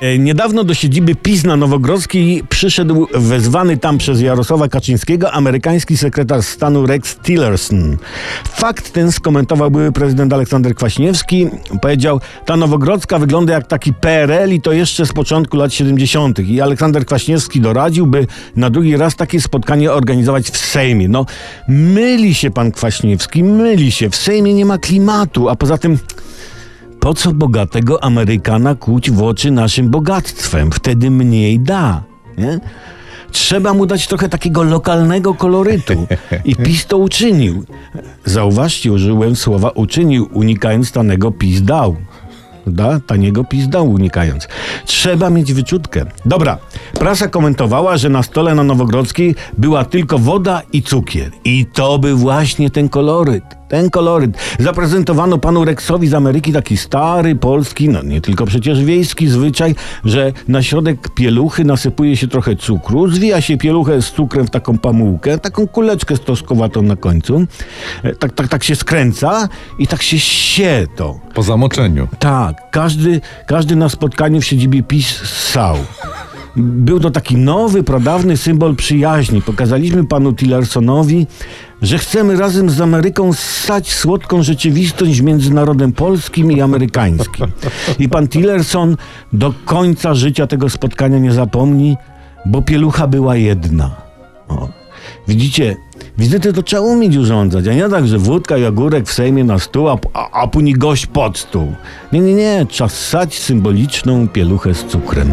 E, Niedawno do siedziby PiS na Nowogrodzkiej przyszedł wezwany tam przez Jarosława Kaczyńskiego amerykański sekretarz stanu Rex Tillerson. Fakt ten skomentował były prezydent Aleksander Kwaśniewski. Powiedział, ta Nowogrodzka wygląda jak taki PRL i to jeszcze z początku lat 70. I Aleksander Kwaśniewski doradził, by na drugi raz takie spotkanie organizować w Sejmie. No, myli się pan Kwaśniewski, myli się. W Sejmie nie ma klimatu, a poza tym... Po co bogatego Amerykana kłuć w oczy naszym bogactwem? Wtedy mniej da. Nie? Trzeba mu dać trochę takiego lokalnego kolorytu. I PiS to uczynił. Zauważcie, użyłem słowa uczynił, unikając tanego PiS dał. Da? Taniego PiS dał unikając. Trzeba mieć wyczutkę. Dobra, prasa komentowała, że na stole na Nowogrodzkiej była tylko woda i cukier. I to był właśnie ten koloryt. Ten koloryt. Zaprezentowano panu Rexowi z Ameryki taki stary, polski, no nie tylko przecież wiejski zwyczaj, że na środek pieluchy nasypuje się trochę cukru, zwija się pieluchę z cukrem w taką pamułkę, taką kuleczkę stoskowatą na końcu. E, Tak, tak, tak się skręca i tak się sie to. Po zamoczeniu. Tak, każdy, każdy na spotkaniu w siedzibie PiS ssał. Był to taki nowy, pradawny symbol przyjaźni. Pokazaliśmy panu Tillersonowi, że chcemy razem z Ameryką ssać słodką rzeczywistość między narodem polskim i amerykańskim. I pan Tillerson do końca życia tego spotkania nie zapomni, bo pielucha była jedna. O. Widzicie, wizyty to trzeba umieć urządzać, a nie tak, że wódka i ogórek w Sejmie na stół, a, a, później gość pod stół. Nie, nie, nie, trzeba ssać symboliczną pieluchę z cukrem.